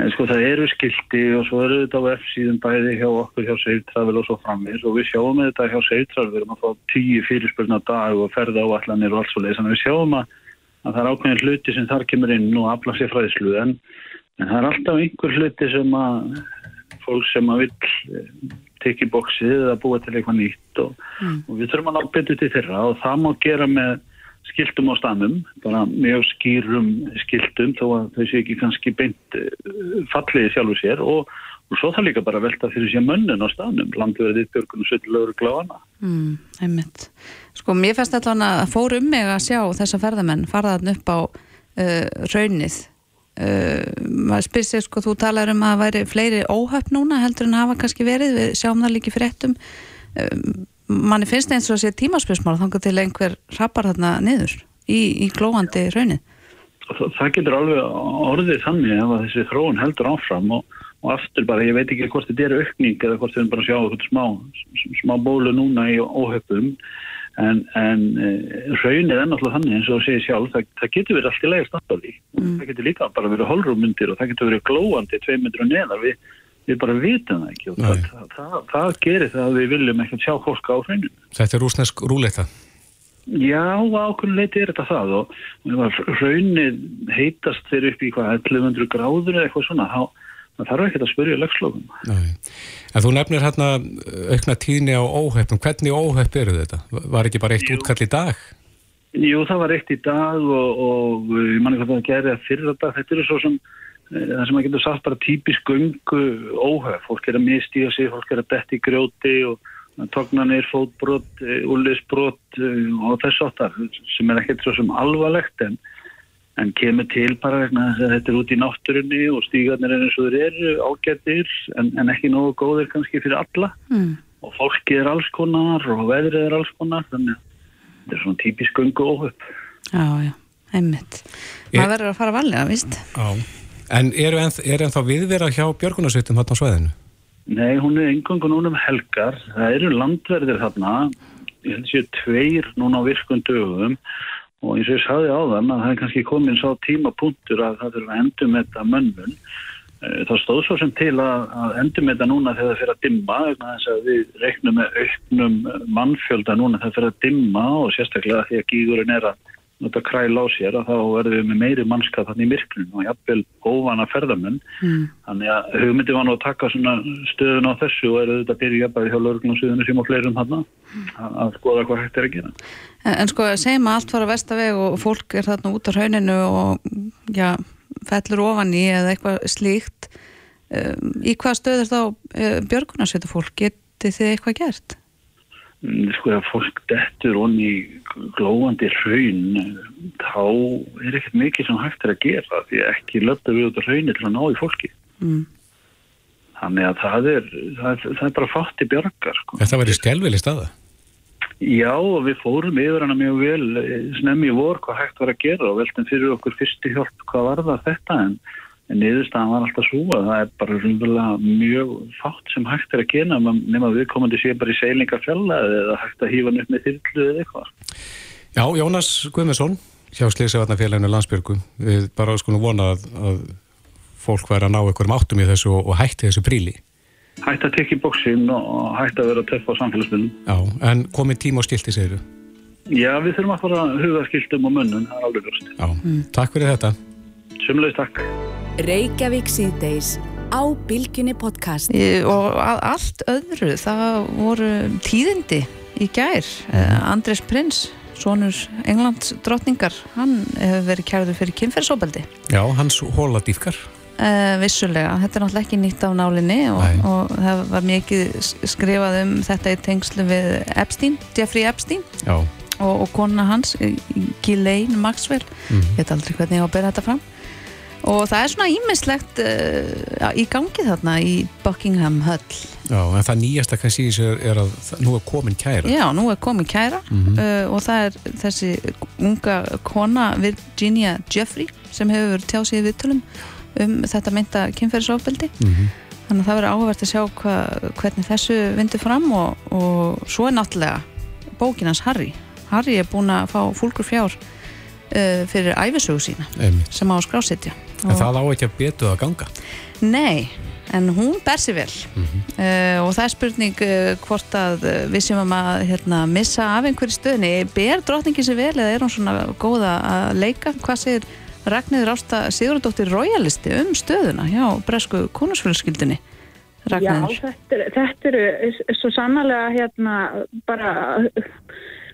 En sko það eru skilti og svo eru þetta á F-síðum bæði hjá okkur hjá Seitravel og svo framvis og við sjáum þetta hjá Seitravel, við erum að fá tíu fyrirspurna dag og ferða áallanir og allt svo leiðis, þannig að við sjáum að, að það er ákveðin hluti sem þar kemur inn og afla sér fræðslu en, en það er alltaf einhver hluti sem að fólk sem að vill tekja í bóksið eða búa til eitthvað nýtt og, og við þurfum að ná betur til þeirra og það má gera með skiltum á stanum, bara mjög skýrum skiltum þó að þau séu ekki kannski beint eh, falliði sjálfur sér og, og svo það líka bara velta fyrir sér mönnun á stanum, landverðið, björgunum, svillögur, gláðana. mm, einmitt. Sko, mér fannst þetta að fór um mig að sjá þessa ferðamenn farðan upp á uh, raunnið uh, maður spyr sér, sko, þú talar um að það væri fleiri óhöpp núna heldur en hafa kannski verið, við sjáum það líki fréttum. Um, manni finnst eins og að sé tímaspjörsmál þangar til einhver rappar þarna niður í, í glóandi raunnið Það, það getur alveg orðið þannig ef að þessi þróun heldur áfram og, og aftur bara, ég veit ekki hvort þetta er aukning eða hvort við erum bara að sjá smá, smá bólu núna í óhöpum en, en e, raunnið er náttúrulega þannig eins og þú segir sjálf, það, það getur verið allt í leiðist náttúrulega mm. það getur líka bara verið holrúmundir og það getur verið glóandi tvei myndir og neðar við, við bara vitum það ekki og það, það, það, það gerir það að við viljum ekki sjá fólk á hrauninu. Þetta er rúsnesk rúleita. Já, ákveðin leiti er þetta það og, að raunnið heitast þeir upp í hvað 1100 gráður eða eitthvað svona, þá það þarf ekki að spyrja lögslókum. Nei. En þú nefnir hérna aukna tíðni á óhöppum. Hvernig óhöpp eru þetta? Var ekki bara eitt Jú. útkall í dag? Jú, það var eitt í dag og, og ég manni hvað það gerði að fyrir dag, þetta eru svo sem eh, það sem að getur sagt bara típisk göngu óhöf, fólk er að mistíga sig, fólk er að detti í grjóti og tognanir, fótbrot, úrleisbrot og þess áttar sem er ekkert svo sem alvarlegt en, en kemur til bara vegna þess að þetta er út í náttúrunni og stígarnir er eins og þeir eru ágættir en, en ekki nógu góðir kannski fyrir alla mm. og fólkið er alls konar og veðrið er alls konar þannig að þetta er svona típisk göngu óhöf. Já, já, einmitt maður verður að fara varlega, víst Já. En er ennþá viðvera hjá björgunarsveitum hérna á svæðinu? Nei, hún er engangu núna um helgar. Það eru landverðir þarna. Ég held séu tveir núna á virkun dögum og eins og ég sagði á þann að það er kannski komin sá tímapunktur að það þurfa að endum þetta mönnun. Eh, Það stóð svo sem til að, að endum þetta núna þegar það fyrir að dimma þess að við reiknum með auknum mannfjölda núna þegar það fyrir að dimma og sérstaklega því að gígurinn er að nota kræl á sér að þá verðum við með meiri mannskap þannig í myrklun og jafnvel óvana ferðamenn Mm. þannig að hugmyndi var nú að taka stöðun á þessu og eru þetta byrja bæði hjá lauruglum suðunum sem og fleirum hann að, að skoða hvað hægt er að gera En, en sko, segjum að allt fara að vestaveg og fólk er þarna út á rauninu og já, fellur ofan í eða eitthvað slíkt um, í hvað stöður þá uh, björgunarsveitu fólk, getið þið eitthvað gert? Mm, sko að fólk dettur onni glóandi hraun þá er ekkert mikið sem hægt er að gera því ekki löfða við út á hraunir til að ná í fólki Mm. þannig að það er, það það er bara fatt í bjargar sko. Þetta væri skelvili staða. Já og við fórum yfir hana mjög vel eh, snemmi í vor hvað hægt var að gera og veltum fyrir okkur fyrstu hjálp hvað var það þetta en, en niðurstaðan var alltaf svo að það er bara mjög fátt sem hægt er að gera nema viðkomandi sé bara í seilingafjalla eða hægt að hýfa upp með þyrlu eða eitthvað. Já, Jónas Guðmundsson hjá Sliðsefvarnafélaginu Landsbyrgu við bara skulum vona að, að fólk væri að ná einhverjum áttum í þessu og, hætti þessu príli. Hægt að tekja í bóksinn og hægt að vera töff á samfélagsmiðlum. Já, en komið tíma og skilti segiru. Já, við þurfum að fara hugaskildum og munnun, það er alveg ljóst. Já, takk fyrir þetta. Sumleis takk. Reykjavík síðdeis á Bilginni podcast. Í- og allt öðru það voru tíðindi í gær mm. Andrés Prins sonur Englands drottningar hann hefur verið kærður fyrir kynferðsóbeldi Já, hans hóla dýfkar. uh, vissulega, þetta er náttúrulega ekki nýtt af nálinni og, og það var mikið skrifað um þetta í tengslu við Epstein, Jeffrey Epstein Já, og, og kona hans Ghislaine Maxwell Mhm. ég veit aldrei hvernig ég á að bera þetta fram og það er svona ímislegt uh, í gangi þarna í Buckingham Höll já, en það nýjasta kannski er, að nú er komin kæra. Já, nú er komin kæra Mhm. uh, og það er þessi unga kona Virginia Jeffrey sem hefur verið tjáð sig í viðtölum um þetta mynda kynferðisofbeldi Mhm. þannig að það verður áhugavert að sjá hva, hvernig þessu vindur fram og, og svo er náttúrulega bókinans Harry Harry er búin að fá fólkur fjár uh, fyrir æfisögu sína Einmitt. sem á að skrásetja En það á ekki að betu að ganga. Nei, en hún ber sér vel Mhm. uh, og það er spurning uh, hvort að uh, við séum um að hérna, missa af einhverju stöðni ber drottningin sér vel eða er hún svona góða að leika hvað segir Ragnir Ásta Sigurðardóttir Royalisti um stöðuna hjá bresku konusfjölskyldunni Já, Ragnir þetta, er- þetta eru svo sannlega hérna bara,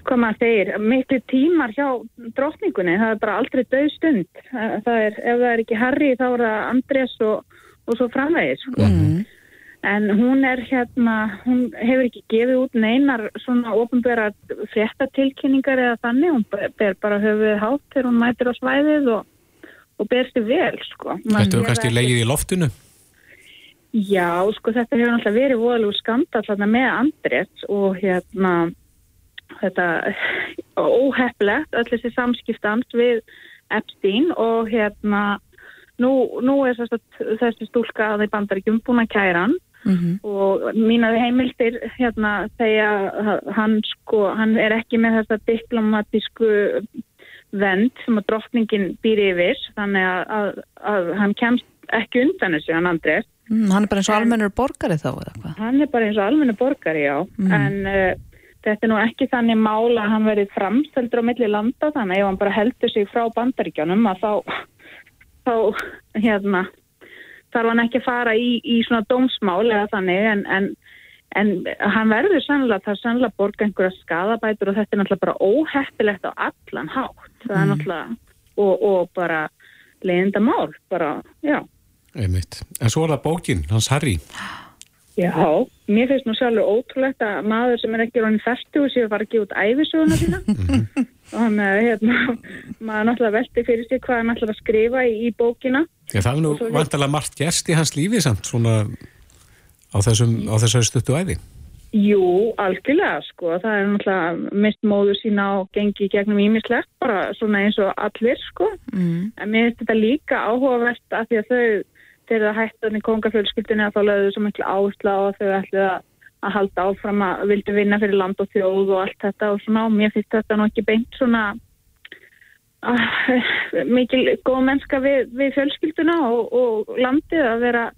hvað maður segir, miklu tímar hjá drottningunni, það er bara aldrei döð stund. Það er, ef það er ekki Harry þá er það Andrés og, og svo framvegis. Sko. mm. En hún er hérna, hún hefur ekki gefið út neinar svona ofinbæra fréttatilkynningar eða þannig, hún ber- bara höfuð hátt þegar hún mætir á svæðið og, og ber sér vel, sko. Þetta er kannski legið í loftinu. Já, sko þetta hefur náttúrulega verið voðalegu skandal þarna með Andrés og hérna þetta óheflegt öll þessi samskiptans við Epstein og hérna nú, nú er þessi stúlka að þeir bandaríkjum búin að kæra hann Mm og mínar heimildir hérna að hann sko, hann er ekki með þessa diplomatísku vend sem að drottningin býr yfir þannig að, að, að hann kemst ekki undan þessu hann Andrés Mm, hann er bara eins og En- almennur borgari þá eða hvað Hann er bara eins og almennu borgari, já. Mm. En uh, þetta er nú ekki þannig mála að hann verið framsteldur á milli landa, þannig ef hann bara heldur sig frá bandaríkjónum að þá, þá hérna, þarf hann ekki að fara í, í svona dómsmál eða þannig, en, en, en hann verður sannlega, það er sannlega borga einhverja skadabætur og þetta er náttúrulega bara óheppilegt á allan hátt. Það er Mm. náttúrulega, og, og bara leiðinda mál, bara, já. Einmitt. En svo er það bókin, hans Harry. Já, mér finnst nú sjálfur ótrúlegt að maður sem er ekki ráðin færtu og séu að fara að gefa út æfisöguna sína. Þannig að hérna, maður náttúrulega velti fyrir sig hvað hann ætlar að skrifa í, í bókina. Já, það er nú Og vantalega margt gerst í hans lífi samt svona á, þessum, á þessari stuttu æfi. Jú, algjörlega sko. Það er náttúrulega mist móður sína og gengi gegnum ímislegt, bara svona eins og allir sko. mm. En mér finnst þetta líka áhugavert að því að þau, þegar það hættan í kongafjölskyldinu að þá lögðu svo miklu áherslu á að þau ætlu að, að halda áfram að vildu vinna fyrir land og þjóð og allt þetta og svona og mér finnst þetta nú ekki beint svona uh, mikil góð mennska við, við fjölskylduna og, og landið að vera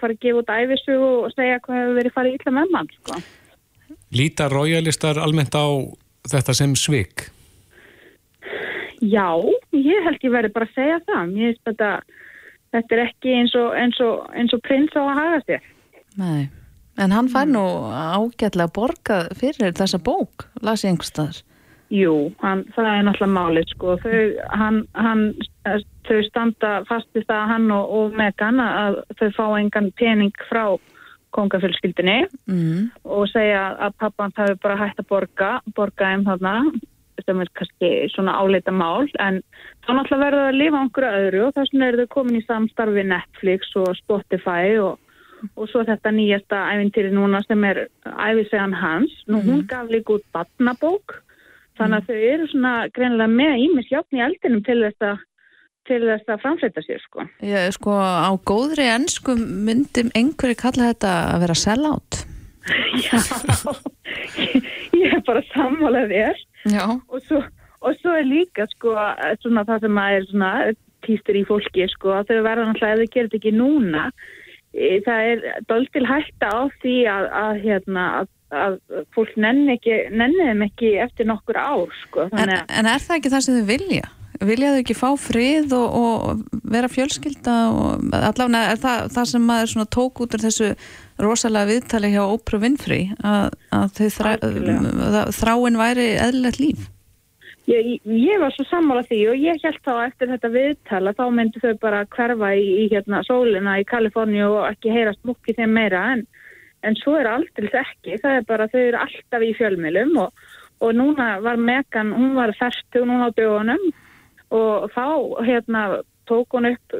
fara að gefa út æfisu og segja hvað hefur verið farið illa með mann sko. Líta royalistar almennt á þetta sem svik? Já, ég held ég verði bara að segja það. Mér finnst þetta, þetta er ekki eins og, eins og, eins og prins á að haga sér. Nei, en hann fær nú ágætlega borgað fyrir þessa bók, las ég einhvers staðar. Jú, hann, það er náttúrulega málið sko. Þau, hann, hann, þau standa fast í það hann og, og Megan að þau fá engan pening frá kongafjölskyldinni Mm. og segja að pappan það er bara hægt að borga, borga um þarna sem er kannski svona áleita mál en þá náttúrulega verður það að lifa einhverju öðru og þess vegna eru þau komin í samstarfi Netflix og Spotify og, og svo þetta nýjasta æfintýri núna sem er æfisegan hans. Nú hún gaf líka út batnabók þannig að þau eru svona greinilega með ímis játn í eldinum til þess að til þess að framfleyta sér sko. Ég, sko, á góðri ennsku myndum einhverju kalla þetta að vera sell-out. Já, ég, ég er bara sammálað þér Já. Og svo, og svo er líka sko svona það sem að er svona týstur í fólki sko að þau verða náttúrulega ef þau gerir þetta ekki núna e, það er doldil hætta á því að, að hérna að, að fólk nenni ekki nenni þeim ekki eftir nokkur ár sko En, en er það ekki það sem þau vilja? Vilja þau ekki fá frið og, og vera fjölskylda og allavega er það, það sem maður svona tók út úr þessu rosalega viðtali hjá Oprah Winfrey að, að þau þrá, Algjörlega. þráin væri eðlilegt líf. ég, ég var svo sammála því og ég held þá eftir þetta viðtala þá myndi þau bara hverfa í, í hérna sólina í Kaliforníu og ekki heyra smukki þeim meira en, en svo er aldrei ekki, það er bara þau eru alltaf í fjölmilum og, og núna var Megan, hún var færtu núna á dögunum og þá hérna tók hún upp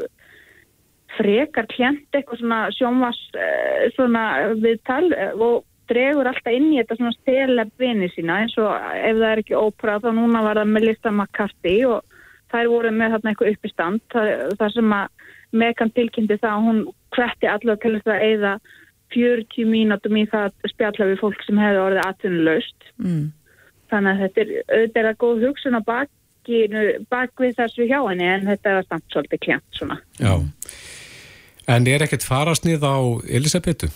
frekar klient eitthvað svona sjónvas eh, svona viðtal eh, og dregur alltaf inn í þetta svona steleb vini sína eins og ef það er ekki ópera þá núna var það Melissa McCarthy og þær voru með þarna eitthvað upp í stand það, það sem að Megan tilkynnti það að hún hvetti allavega til þess að eigða 40 mínútum í það að spjalla við fólk sem hefði orðið atvinnulegst Mm. þannig að þetta er auðvitað að góð hugsun á bakinu, bak við þessu hjá henni en þetta er samt svolítið klient svona. Já. En er ekkert farasnið á Elisabetu?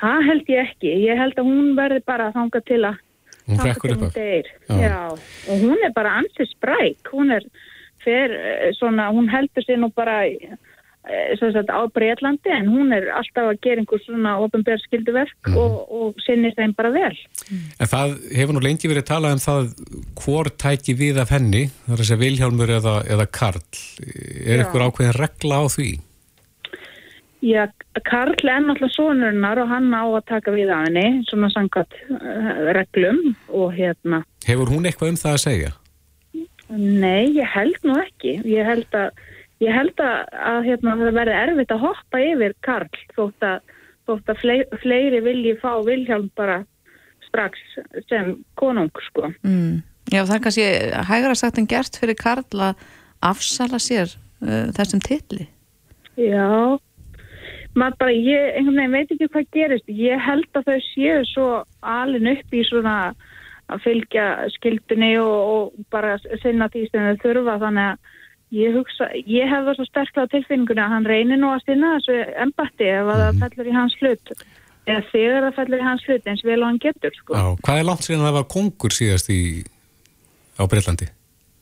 Það held ég ekki. Ég held að hún verði bara að þanga til að Hún þangað frekkur upp af. Já. Og hún er bara ansið spræk. Hún er fer eh, svona, hún heldur sér nú bara sem sagt, á Breitlandi en hún er alltaf að gera einhver svona ofinbjörn skilduverk Mhm. og, og sinnir þeim bara vel. En það hefur nú lengi verið talað um það hvor tæki við af henni, það er að segja Vilhjálmur eða, eða Karl. Er Já. eitthvað ákveðin regla á því? Já, Karl er náttúrulega sonurinnar og hann á að taka við af henni, svona sangat uh, reglum og hérna, Hefur hún eitthvað um það að segja? nei, ég held nú ekki. Ég held að, ég held að, að hérna, það verði erfitt að hoppa yfir Karl þótt að, þótt að fleiri, fleiri vilji fá Vilhjálm bara strax sem konung, sko. Mm. Já, það er kannski hægra sagt en gert fyrir Karl að afsala sér uh, þessum titli. Já, maður bara, ég einhvern veginn veit ekki hvað gerist. Ég held að þau séu svo alin upp í svona að fylgja skildunni og, og bara sinna því sem þau þurfa þannig að ég hugsa, ég hef það svo sterklega tilfinningunni að hann reynir nú að sinna þessu embatti ef að það fellur í hans hlut eða þegar það fellur í hans hlut eins vel og hann getur sko. Já. Hvað er langt síðan það var kongur síðast í, á Breitlandi?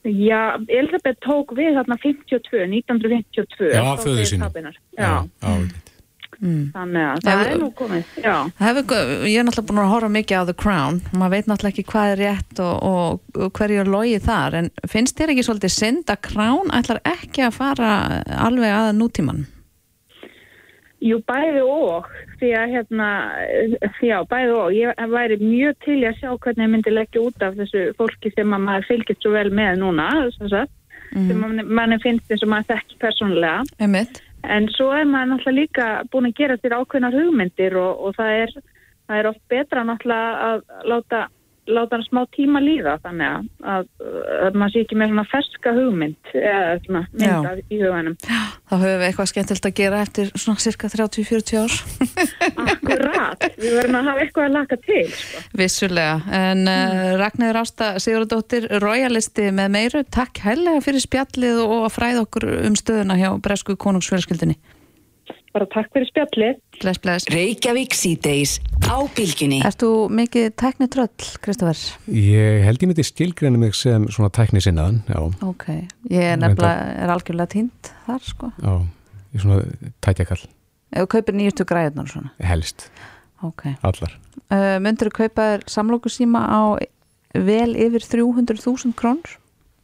Já, Elisabeth tók við þarna 52, 1952 Já, föður hennar. Já, já. Mm. þannig að það Já, er nú komið. Hefur, ég er náttúrulega búin að horfa mikið á The Crown maður veit náttúrulega ekki hvað er rétt og, og, og hverju er logið þar en finnst þér ekki svolítið synd að Crown ætlar ekki að fara alveg að nútíman? Jú, bæði og, því að hérna, já, bæði og, ég væri mjög til að sjá hvernig ég myndi leggja út af þessu fólki sem að maður fylgist svo vel með núna, sem sagt, sem manni, manni finnst eins og maður þekki persónulega. Einmitt. En svo er maður náttúrulega líka búin að gera þér ákveðnar hugmyndir og, og það, er, það er oft betra náttúrulega að láta, láta hann smá tíma líða þannig að, að, að maður sé ekki með svona ferska hugmynd eða svona mynda í huganum. Þá höfum við eitthvað skemmtilt að gera eftir svona cirka 30-40 ár. Akkurat, við verðum að hafa eitthvað að laka til. Sko. Vissulega, en uh, Ragnæður Ásta Sigurðardóttir, royalisti með meiru, takk hellega fyrir spjallið og að fræða okkur um stöðuna hjá Bresku konungsfjölskyldinni. Bara takk fyrir spjallið. Bless, bless. Reykjavík síðdeis á bylgjunni. Erst þú mikið tækni tröll, Kristoffer? Ég held ég myndi skilgreina mig sem svona tækni sinnaðan, já. Ok, ég er nefnilega, er algjörlega tínt þar, sko. Já, ég er svona tækjakall, Ef þú kaupir nýjustu græðunar og svona. helst, Ok. allar. Uh, Myndur þú kaupa samlókusíma á vel yfir 300.000 krónur?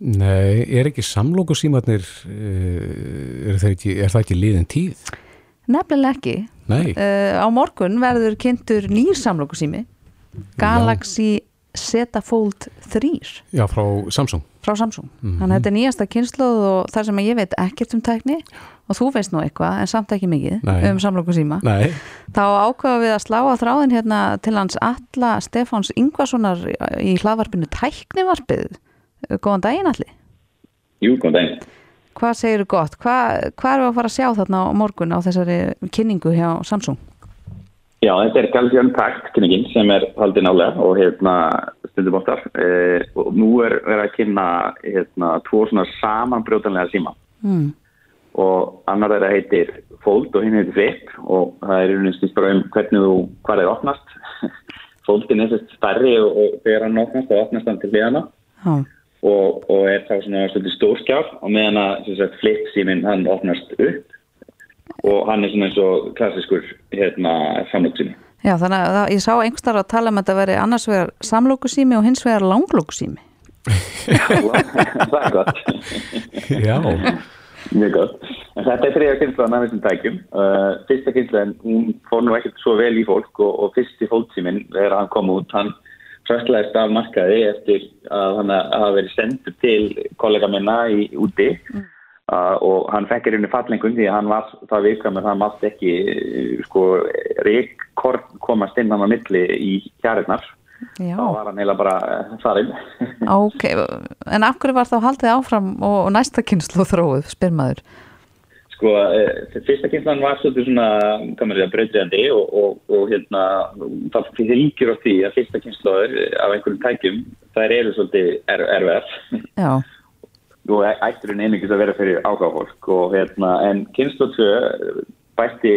Nei, er ekki samlókusímatnir, uh, er, ekki, er það ekki liðin tíð? Nefnilega ekki. Nei, Uh, á morgun verður kynntur nýr samlókusími Galaxy Z Fold 3 já, frá Samsung. frá Samsung. Þannig að þetta er nýjasta kynnslóð og þar sem ég veit ekkert um tækni og þú veist nú eitthvað en samt ekki mikið Nei. um samlókusíma. Nei, Þá ákvaða við að slá á þráðin hérna til hans Alla Stefáns Ingvasonar í hlaðvarpinu Tæknivarpið. Góðan daginn allir. Jú, góðan daginn. Hvað segir þú gott? Hvað, hvað eru að fara að sjá þarna á morgun á þessari kynningu hjá Samsung? Já, þetta er Galaxy Unpacked kynningin sem er haldið nálega og hérna stundum oftar. Eh, og nú er verið að kynna hérna tvo svona samanbrjótanlega síma Mm. og annar þeirra heitir Fold og hinn heitir Flip og það er einhvern veginn bara um hvernig þú, hvað er opnast. Foldin er þess stærri og, og þegar hann opnast þá opnast hann til hliðana Já. Og, og er þá svona svolítið stórskjár og meðan að sem sagt, Flip síminn hann opnast upp og hann er svona eins og klassiskur hérna samlokksími. Já, þannig að ég sá einhverstað að tala um að þetta veri annars vegar samlókusími og hins vegar langlókusími. það er gott. já, Mjög gott. En þetta er þriða kynslan af þessum tækjum. Uh, fyrsta kynslan, hún fór nú ekkert svo vel í fólk og, og fyrsti fólksíminn þegar hann kom út, hann fröstlaðist af markaði eftir að hann hafa verið sendur til kollega minna í úti uh, og hann fekk er unni fallengun því að hann var það viðkvæmur, hann mátt ekki sko, reykord komast innan á milli í hjarinnar. Já, Þá var hann heila bara uh, farinn. ok. En af hverju var þá haldið áfram og, næsta kynslu þróið, spyr maður? Sko, eh, fyrsta kynslan var svolítið svona, hvað maður segja, breytiðandi og, og, og hérna, það fyrir líkjur á því að fyrsta kynslaður af einhverjum tækjum, það eru svolítið er, erfið Já, og ætturinn einingis að vera fyrir ágáfólk og hérna, en kynslu 2 bætti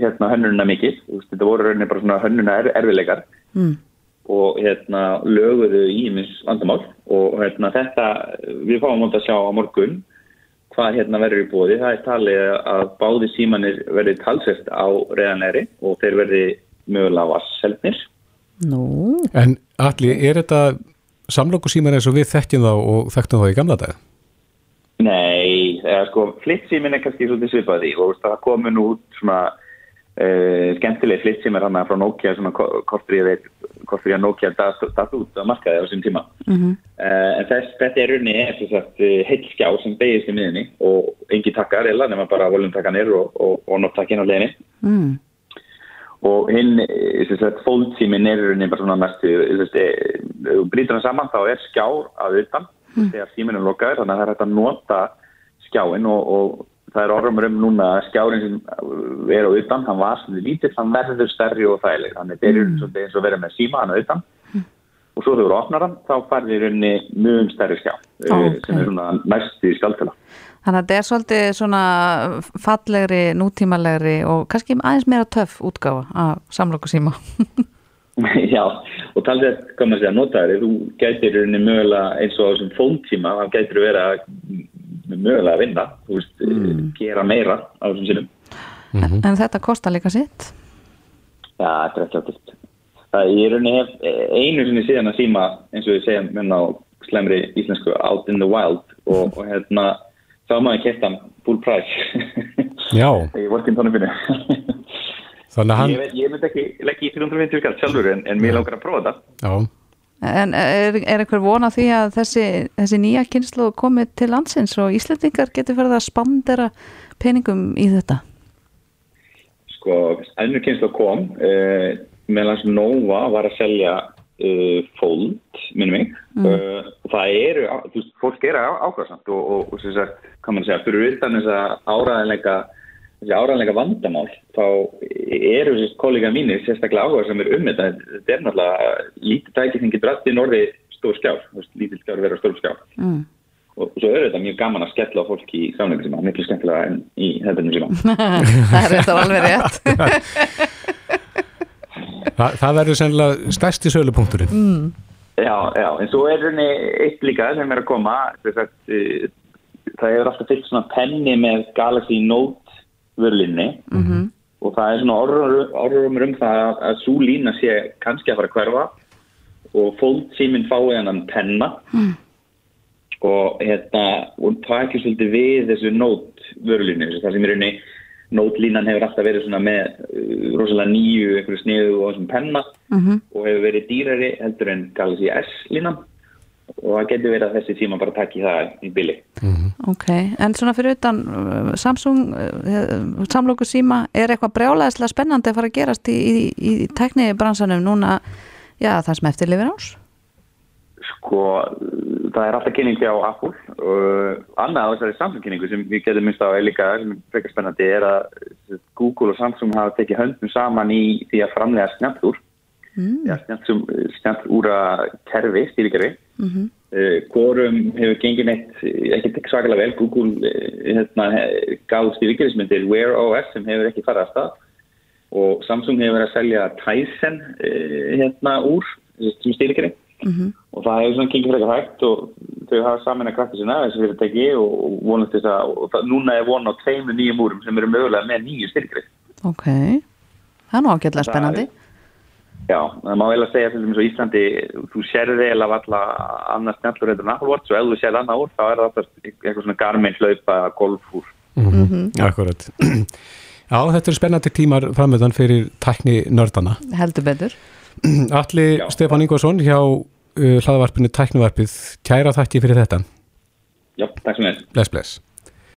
hérna hönnuna mikið, þetta voru rauninni bara svona hönnuna er, erfiðleikar. Mm. og hérna löguðu ímis vandamál. Og hérna þetta, við fáum móta að sjá á morgun hvað hérna verður í bóði. Það er talið að báði símanir verði talsvert á reyðanleiri og þeir verði mögulega vasseldnir. nú, en allir, er þetta samlókusímar eins og við þekkjum þá og þekktum þá í gamla dag? Nei, eða sko flitsímin er kannski svolítið svipaði og það komin út svona uh, skemmtileg flitsímar hann frá Nokia svona kortur ég að Nokia datt út á markaði á þessum tíma. mm Uh, en þess, þetta er runni er þess að heill skjá sem beigist í miðinni og engi takkar eða nema bara volumtakkanir og, og, og nottakkin á leginni mm. og hinn fólksímin er runni bara svona mestu brýtur hann saman þá er skjár að utan þegar síminn er lokaður þannig að það er hægt að nota skjáin og, og það er orðumur um núna að skjárin sem er á utan hann var svona lítill, hann verður stærri og þægileg að þetta er mm. eins og verið með síma hann á utan og svo þegar þú opnar hann þá færði í rauninni mjög stærri skjá Ok. okay. sem er svona næsti skjáltala Þannig að þetta er svolítið svona fallegri, nútímalegri og kannski aðeins meira töff útgáfa af samlókusíma. Já, og talið að hvað maður segja notaður, þú gætir í rauninni mögulega eins og á þessum fóntíma þá gætir þú vera að mögulega að vinna þú veist, gera meira á þessum sinum En þetta kostar líka sitt. Já, þetta er ekki áttist Það ég hef einu sinni síðan að síma eins og við segjum menn á slemri íslensku out in the wild og, og hérna þá maður kert hann full price. Já, ég þannig að hann, ég, ég myndi ekki leggja í 350 kall sjálfur en, en mér langar að prófa þetta. Já, En er, er einhver von á því að þessi, þessi nýja kynslu komið til landsins og Íslandingar getur verið að spandera peningum í þetta? sko, ennur kynslu kom uh, meðan Nova var að selja uh, Fold, minnum mig uh, og það eru, þú veist, fólk er ákvæðsamt og, og, og sem sagt, kann man segja, fyrir utan þess að áraðanleika þessi áraðanleika vandamál þá eru þessi kollega mínir sérstaklega áhuga sem er um þetta þetta er náttúrulega lítið tæki sem getur allt í norði stór skjár, lítið skjár vera stór skjár Mm. og svo er þetta mjög gaman að skella á fólki í samleikum síma, miklu skemmtilega en í hefðunum síma það er þetta alveg rétt. Þa, það verður sennilega stærsti sölupunkturinn. Mm. Já, já, en svo er henni eitt líka sem er að koma, þess að uh, það hefur alltaf fyllt svona penni með Galaxy Note vörlinni Mhm. og það er svona orðrumur um það að, að svo lína sé kannski að fara að hverfa og Fold síminn fái hennan penna Mm. og hérna, og takir svolítið við þessu Note vörlinni, það sem er henni Note línan hefur alltaf verið svona með uh, rosalega nýju einhverju sniðu og þessum penna Mhm. og hefur verið dýrari heldur en Galaxy S línan og það getur verið að þessi tíma bara takki það í bili. Ok, en svona fyrir utan uh, Samsung uh, samlóku síma, er eitthvað brjálæðislega spennandi að fara að gerast í, í, í teknibransanum núna, já það sem eftir lifir ás? Sko, það er alltaf kynningi á Apple og annað á þessari Samsung kynningu sem við getum minnst á er líka sem er frekar spennandi er að Google og Samsung hafa tekið höndum saman í því að framlega snjallúr Mm. ja, snjallúra kerfi, stýrikari Mhm. Uh, Quorum hefur gengið neitt eh, ekki svakalega vel Google hérna, gaf stýrikærismyndir Wear OS sem hefur ekki farið að stað og Samsung hefur verið að selja Tyson hérna úr sem stýrikæri Mhm. og það hefur svona gengið frekar hægt og þau hafa saman að krafta sinna þessi fyrirtæki og, vonast þess að núna er von á tveimur nýjum úrum sem eru mögulega með nýju styrkri Ok, það er nú ágætlega spennandi. Já, það má vel að segja til dæmis á Íslandi þú sérði vel af alla annars snjallur eitthvað Watch og ef þú sérði annað úr þá er það eitthvað svona Garmin hlaupa golfúr Mm Akkurat. Já, þetta eru spennandi tímar framöðan fyrir tækni nördana. Heldur betur. Alli Stefán Ingvarsson hjá uh, hlaðvarpinu Tæknivarpið, kæra þakki fyrir þetta. Já, takk sem er. Bless, bless.